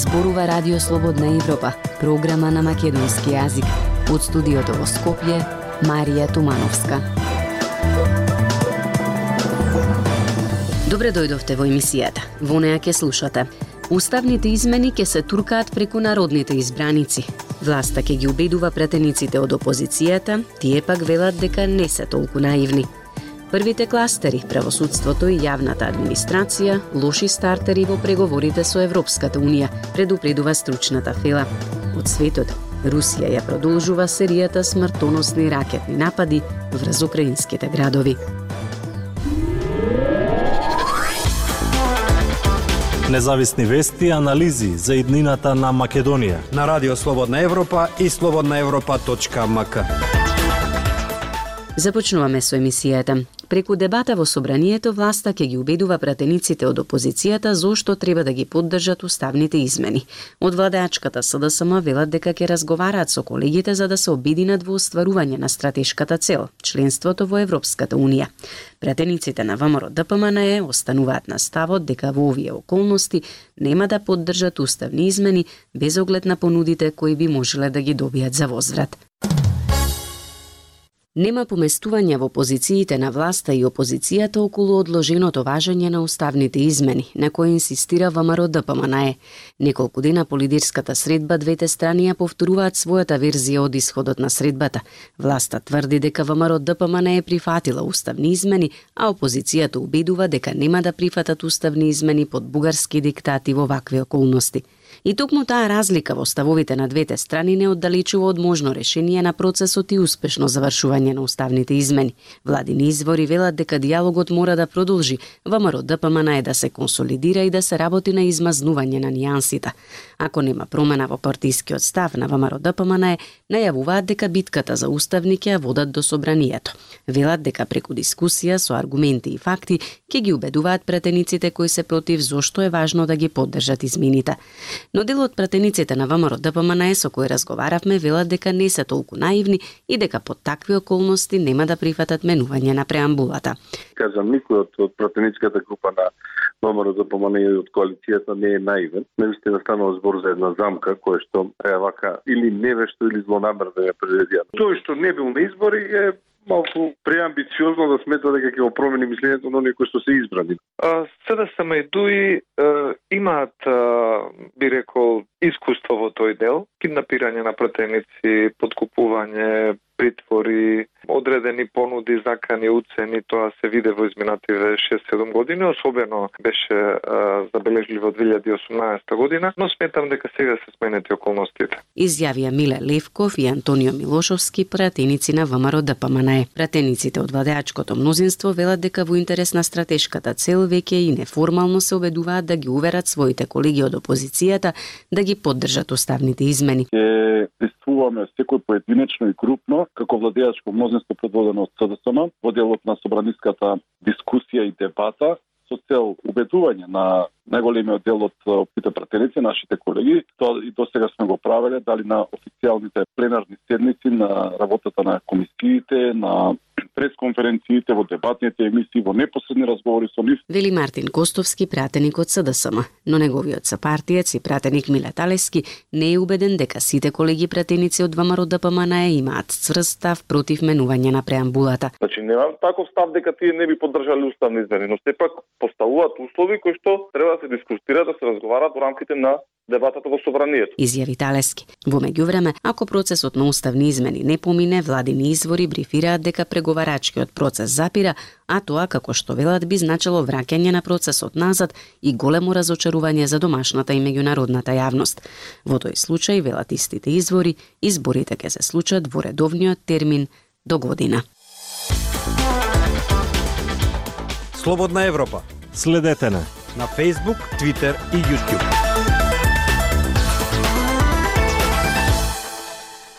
Зборува Радио Слободна Европа, програма на македонски јазик. Од студиото во Скопје, Марија Тумановска. Добре дојдовте во емисијата. Во неа ќе слушате. Уставните измени ќе се туркаат преку народните избраници. Власта ќе ги убедува претениците од опозицијата, тие пак велат дека не се толку наивни – Првите кластери, правосудството и јавната администрација, лоши стартери во преговорите со Европската Унија, предупредува стручната фела. Од светот, Русија ја продолжува серијата смртоносни ракетни напади врз украинските градови. Независни вести и анализи за иднината на Македонија на Радио Слободна Европа и слободнаевропа.мк. Започнуваме со емисијата. Преку дебата во собранието, власта ќе ги убедува пратениците од опозицијата зошто треба да ги поддржат уставните измени. Од владеачката СДСМ велат дека ќе разговараат со колегите за да се обединат во остварување на стратешката цел – членството во Европската Унија. Пратениците на ВМРО ДПМНЕ остануваат на ставот дека во овие околности нема да поддржат уставни измени без оглед на понудите кои би можеле да ги добијат за возврат. Нема поместување во позициите на власта и опозицијата околу одложеното важење на уставните измени, на кои инсистира ВМРО ДПМНЕ. Неколку дена по лидерската средба двете страни ја повторуваат својата верзија од исходот на средбата. Власта тврди дека ВМРО ДПМНЕ е прифатила уставни измени, а опозицијата убедува дека нема да прифатат уставни измени под бугарски диктати во вакви околности. И токму таа разлика во ставовите на двете страни не оддалечува од можно решение на процесот и успешно завршување на уставните измени. Владини извори велат дека диалогот мора да продолжи, ВМРО ДПМН е да се консолидира и да се работи на измазнување на нијансите. Ако нема промена во партискиот став на ВМРО ДПМН, најавуваат дека битката за уставни ќе ја водат до собранието. Велат дека преку дискусија со аргументи и факти ќе ги убедуваат претениците кои се против зошто е важно да ги поддржат измените. Но дел од пратениците на ВМРО ДПМН со кои разговаравме велат дека не се толку наивни и дека под такви околности нема да прифатат менување на преамбулата. Кажам, никој од, од пратеницката група на ВМРО ДПМН и од коалицијата не е наивен. Наистина станува збор за една замка која што е вака или невешто или злонамерно ја предвидија. Тој што не бил на избори е малку преамбициозно да смета дека ќе го промени мислењето на оние кои што се избрани. СДСМ и ДУИ имаат, би рекол, искуство во тој дел, киднапирање на пратеници, подкупување, притвори, одредени понуди, закани, уцени, тоа се виде во изминативе 6-7 години, особено беше а, забележливо од 2018 година, но сметам дека сега се сменети околностите. Изјавија Миле Левков и Антонио Милошовски, пратеници на ВМРО ДПМНЕ. Пратениците од владеачкото мнозинство велат дека во интерес на стратешката цел веќе и неформално се обедуваат да ги уверат своите колеги од опозицијата да ги поддржат уставните измени. Ќе присуствуваме секој поединечно и групно како владеачко мнозинство предводено од СДСМ во делот на собраниската дискусија и дебата со цел убедување на најголемиот дел од опите пратеници, нашите колеги. Тоа и до сега сме го правеле, дали на официјалните пленарни седници, на работата на комисиите, на пресконференциите, во дебатните емисии, во непосредни разговори со нив. Вели Мартин Костовски, пратеник од СДСМ, но неговиот сапартиец и пратеник Миле Талески не е убеден дека сите колеги пратеници од ВМРО ДПМН имаат цврст став против менување на преамбулата. Значи немам таков став дека тие не би поддржале уставни измени, но сепак поставуваат услови кои што треба да се дискутираат, да се разговараат во рамките на дебатата во собранието. Изјави Талески. Во меѓувреме, ако процесот на уставни измени не помине, владини извори брифираат дека преговарачкиот процес запира, а тоа, како што велат, би значило враќање на процесот назад и големо разочарување за домашната и меѓународната јавност. Во тој случај, велат истите извори, изборите ќе се случат во редовниот термин до година. Слободна Европа. Следете на на Facebook, Twitter и YouTube.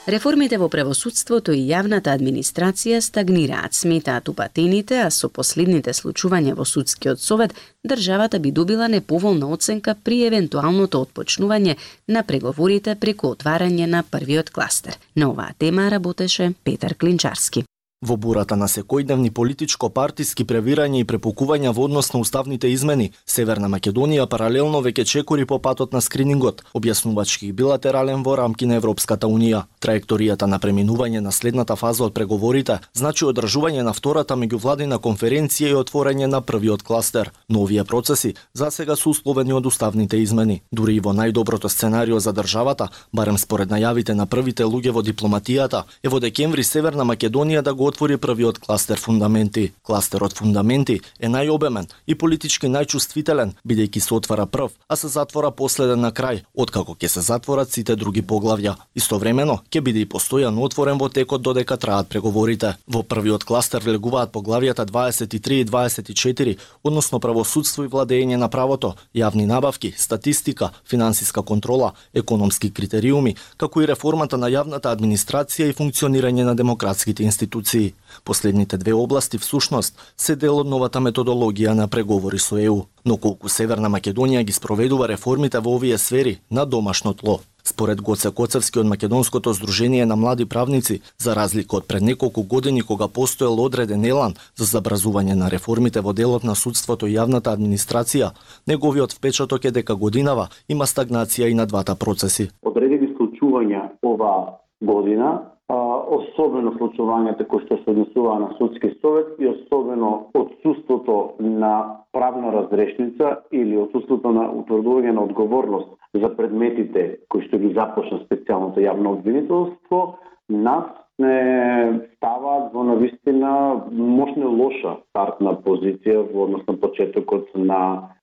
Реформите во превосудството и јавната администрација стагнираат, сметаат упатените, а со последните случувања во судскиот совет, државата би добила неповолна оценка при евентуалното отпочнување на преговорите преку отварање на првиот кластер. На оваа тема работеше Петар Клинчарски. Во бурата на секојдневни политичко-партиски превирања и препукувања во однос на уставните измени, Северна Македонија паралелно веќе чекори по патот на скринингот, објаснувачки билатерален во рамки на Европската Унија. Траекторијата на преминување на следната фаза од преговорите значи одржување на втората меѓувладина конференција и отворање на првиот кластер. Но овие процеси за сега се условени од уставните измени. Дури и во најдоброто сценарио за државата, барем според најавите на првите луѓе во дипломатијата, е во декември Северна Македонија да го отвори првиот кластер фундаменти. Кластерот фундаменти е најобемен и политички најчувствителен, бидејќи се отвара прв, а се затвора последен на крај, откако ќе се затворат сите други поглавја. Истовремено, ќе биде и постојано отворен во текот додека траат преговорите. Во првиот кластер влегуваат поглавјата 23 и 24, односно правосудство и владење на правото, јавни набавки, статистика, финансиска контрола, економски критериуми, како и реформата на јавната администрација и функционирање на демократските институции институции. Последните две области всушност се дел од новата методологија на преговори со ЕУ, но колку Северна Македонија ги спроведува реформите во овие сфери на домашно тло. Според Гоце Коцевски од Македонското здружение на млади правници, за разлика од пред неколку години кога постоел одреден елан за забразување на реформите во делот на судството и јавната администрација, неговиот впечаток е дека годинава има стагнација и на двата процеси. Одредени случувања ова година особено случувањата кои што се однесуваа на судски совет и особено отсуството на правна разрешница или отсуството на утврдување на одговорност за предметите кои што ги започна специјалното јавно обвинителство, нас не ставаат во навистина можна лоша стартна позиција во однос на почетокот на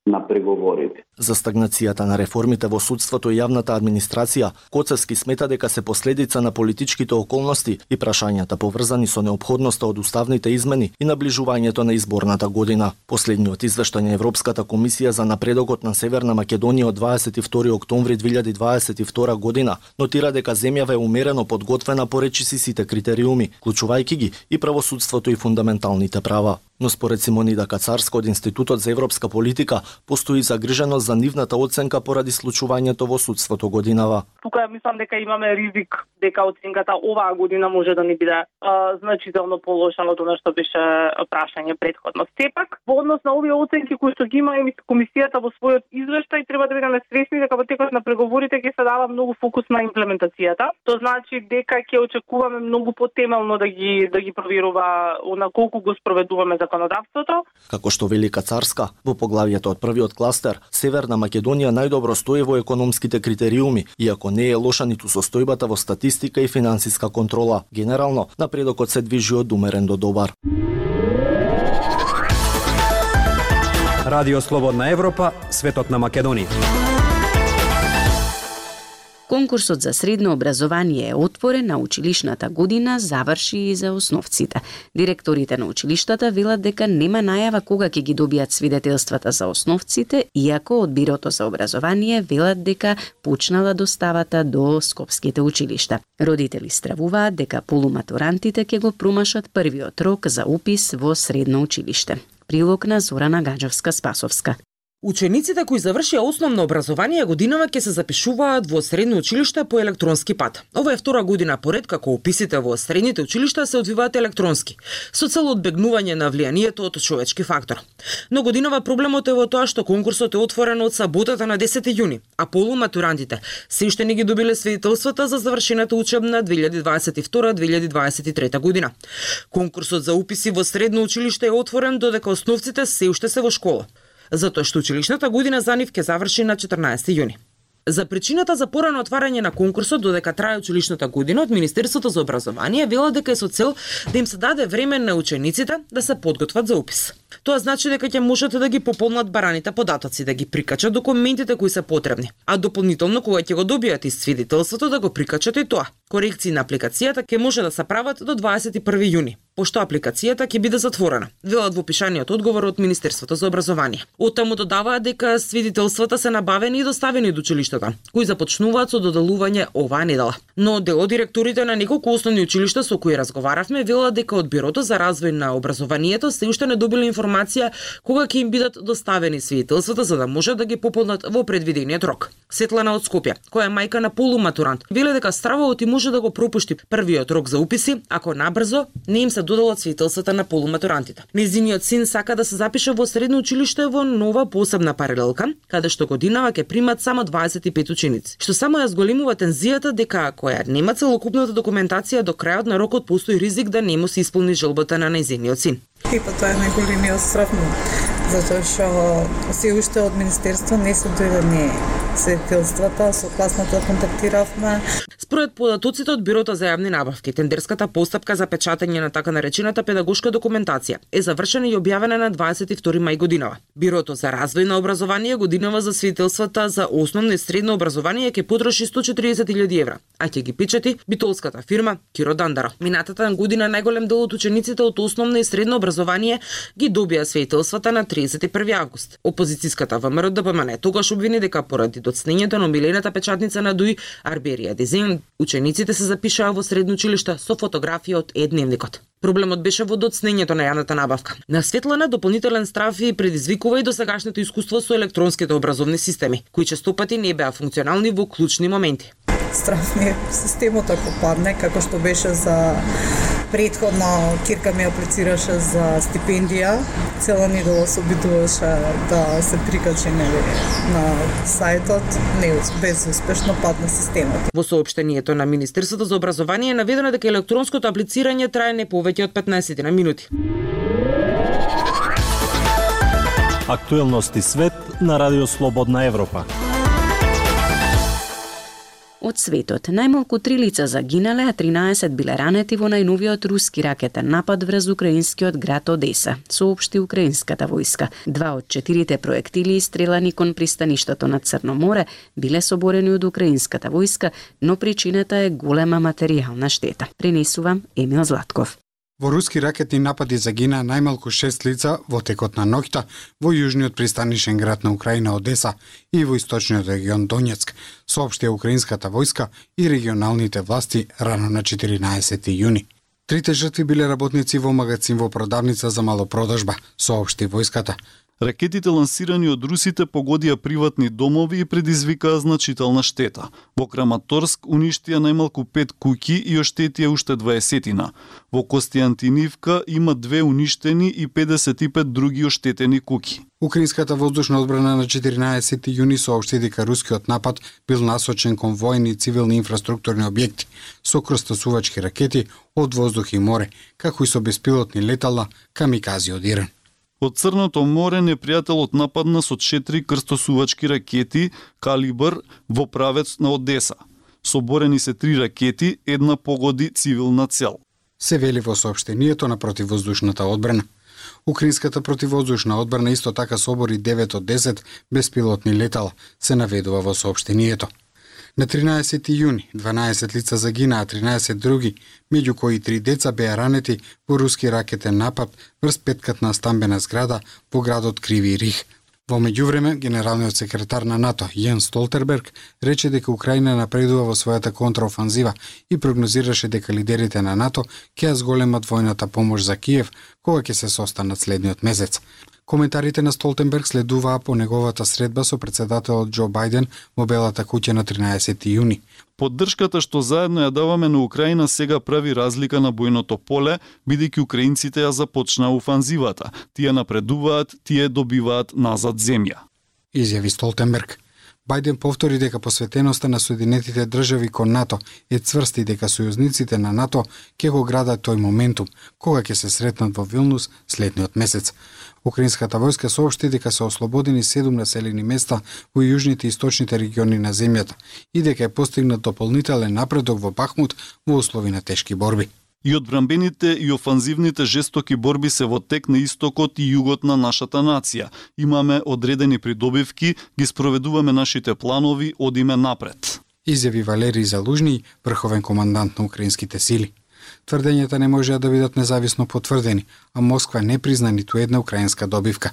на преговорите. За стагнацијата на реформите во судството и јавната администрација, Коцевски смета дека се последица на политичките околности и прашањата поврзани со необходноста од уставните измени и наближувањето на изборната година. Последниот извештај на Европската комисија за напредокот на Северна Македонија од 22 октомври 2022 година нотира дека земјава е умерено подготвена поречиси сите критериуми, клучувајќи ги и правосудството и фундаменталните права. Но според Симонида Кацарска од Институтот за европска политика, постои загриженост за нивната оценка поради случувањето во судството годинава. Тука мислам дека имаме ризик дека оценката оваа година може да не биде а, значително полоша од она што беше прашање предходно. Сепак, во однос на овие оценки кои што ги има комисијата во својот извештај, треба да бидеме свесни дека во текот на преговорите ќе се дава многу фокус на имплементацијата. Тоа значи дека ќе очекуваме многу потемелно да ги да ги проверува на колку го спроведуваме за законодавството. Како што Велика Царска, во поглавието од првиот кластер, Северна Македонија најдобро стои во економските критериуми, иако не е лоша ниту состојбата во статистика и финансиска контрола. Генерално, напредокот се движи од умерен до добар. Радио Слободна Европа, светот на Македонија. Конкурсот за средно образование е отворен, на училишната година заврши и за основците. Директорите на училиштата велат дека нема најава кога ќе ги добијат свидетелствата за основците, иако од Бирото за образование велат дека почнала доставата до скопските училишта. Родители стравуваат дека полуматурантите ќе го промашат првиот рок за упис во средно училиште. Прилог на Зорана Гаджовска-Спасовска. Учениците кои завршија основно образование годинава ќе се запишуваат во средно училиште по електронски пат. Ова е втора година поред како описите во средните училишта се одвиваат електронски, со цел одбегнување на влијанието од човечки фактор. Но годинава проблемот е во тоа што конкурсот е отворен од саботата на 10 јуни, а полуматурантите се уште не ги добиле свидетелствата за завршената учебна 2022-2023 година. Конкурсот за уписи во средно училиште е отворен додека основците се уште се во школа затоа што училишната година за нив ќе заврши на 14 јуни. За причината за порано отварање на конкурсот додека трае училишната година од Министерството за образование вело дека е со цел да им се даде време на учениците да се подготват за упис. Тоа значи дека ќе можат да ги пополнат бараните податоци, да ги прикачат документите кои се потребни, а дополнително кога ќе го добијат и свидетелството да го прикачат и тоа. Корекции на апликацијата ќе може да се прават до 21 јуни пошто апликацијата ќе биде затворена, велат во пишаниот одговор од Министерството за образование. Од таму додаваат дека свидетелствата се набавени и доставени до училиштата, кои започнуваат со доделување оваа недела. Но дел од директорите на неколку основни училишта со кои разговаравме велат дека од Бирото за развој на образованието се уште не добиле информација кога ќе им бидат доставени свидетелствата за да можат да ги пополнат во предвидениот рок. Светлана од Скопје, која е мајка на полуматурант, веле дека стравот и може да го пропушти првиот рок за уписи ако набрзо не им се додала свителствата на полуматурантите. Незиниот син сака да се запише во средно училиште во нова посебна паралелка, каде што годинава ќе примат само 25 ученици, што само ја зголемува тензијата дека ако ја нема целокупната документација до крајот на рокот постои ризик да не му се исполни желбата на незиниот син. И па тоа е најголемиот страх затоа што се уште од Министерство не се дојдени да сетилствата, со класната контактиравме. Според податоците од Бирото за јавни набавки, тендерската постапка за печатење на така наречената педагошка документација е завршена и објавена на 22 мај годинава. Бирото за развој на образование годинава за свидетелствата за основно и средно образование ќе потроши 140.000 евра, а ќе ги печати битолската фирма Киро Дандаро. Минатата година најголем дел од учениците од основно и средно образование ги добија свидетелствата на 31 август. Опозицијската ВМРО ДПМН тогаш обвини дека поради доцнењето на омилената печатница на Дуј Арберија Дизайн, учениците се запишаа во средно училиште со фотографија од едневникот. Проблемот беше во доцнењето на јавната набавка. На светлана дополнителен страф и предизвикува и досегашното искуство со електронските образовни системи, кои честопати не беа функционални во клучни моменти. Страф ми системот ако падне, како што беше за Предходно Кирка ми аплицираше за стипендија. Цела недела се обидуваше да се прикачи нели на сајтот, не безуспешно падна системот. Во соопштението на Министерството за образование е наведено дека електронското аплицирање трае не повеќе од 15 на минути. Актуелности свет на Радио Слободна Европа. Од светот, најмалку три лица загинале, а 13 биле ранети во најновиот руски ракетен напад врз украинскиот град Одеса, соопшти украинската војска. Два од четирите проектили истрелани кон пристаништето на Црно море биле соборени од украинската војска, но причината е голема материјална штета. Пренесувам Емил Златков. Во руски ракетни напади загина најмалку 6 лица во текот на ноќта во јужниот пристанишен град на Украина Одеса и во источниот регион Донецк, соопштија украинската војска и регионалните власти рано на 14 јуни. Трите жртви биле работници во магазин во продавница за малопродажба, соопшти војската. Ракетите лансирани од русите погодија приватни домови и предизвикаа значителна штета. Во Краматорск уништија најмалку 5 куќи и оштетија уште 20-тина. Во Костијантинивка има две уништени и 55 други оштетени куќи. Украинската воздушна одбрана на 14 јуни соопшти дека рускиот напад бил насочен кон војни и цивилни инфраструктурни објекти со крстосувачки ракети од воздух и море, како и со беспилотни летала камикази од Иран. Од Црното море непријателот нападна со четири крстосувачки ракети калибр во правец на Одеса. Соборени се три ракети, една погоди цивилна цел. Се вели во сообштението на противвоздушната одбрана. Украинската противвоздушна одбрана исто така собори 9 од 10 беспилотни летала, се наведува во сообштението. На 13 јуни 12 лица загинаа, 13 други, меѓу кои три деца беа ранети во руски ракетен напад врз петкатна стамбена зграда во градот Криви Рих. Во меѓувреме, генералниот секретар на НАТО Јен Столтерберг рече дека Украина напредува во својата контраофанзива и прогнозираше дека лидерите на НАТО ќе ја зголемат војната помош за Киев кога ќе се состанат следниот месец. Коментарите на Столтенберг следуваа по неговата средба со председателот Џо Бајден во Белата куќа на 13 јуни. Поддршката што заедно ја даваме на Украина сега прави разлика на бојното поле, бидејќи украинците ја започнаа офанзивата. Тие напредуваат, тие добиваат назад земја. Изјави Столтенберг. Бајден повтори дека посветеноста на Соединетите држави кон НАТО е цврста и дека сојузниците на НАТО ќе го градат тој моментум, кога ќе се сретнат во Вилнус следниот месец. Украинската војска соопшти дека се ослободени седум населени места во јужните и источните региони на земјата и дека е постигнат дополнителен напредок во Бахмут во услови на тешки борби. И одбранбените и офанзивните жестоки борби се во тек на истокот и југот на нашата нација. Имаме одредени придобивки, ги спроведуваме нашите планови, одиме напред. Изјави Валерий Залужни, врховен командант на украинските сили. Тврдењата не можеа да бидат независно потврдени, а Москва не призна ниту една украинска добивка.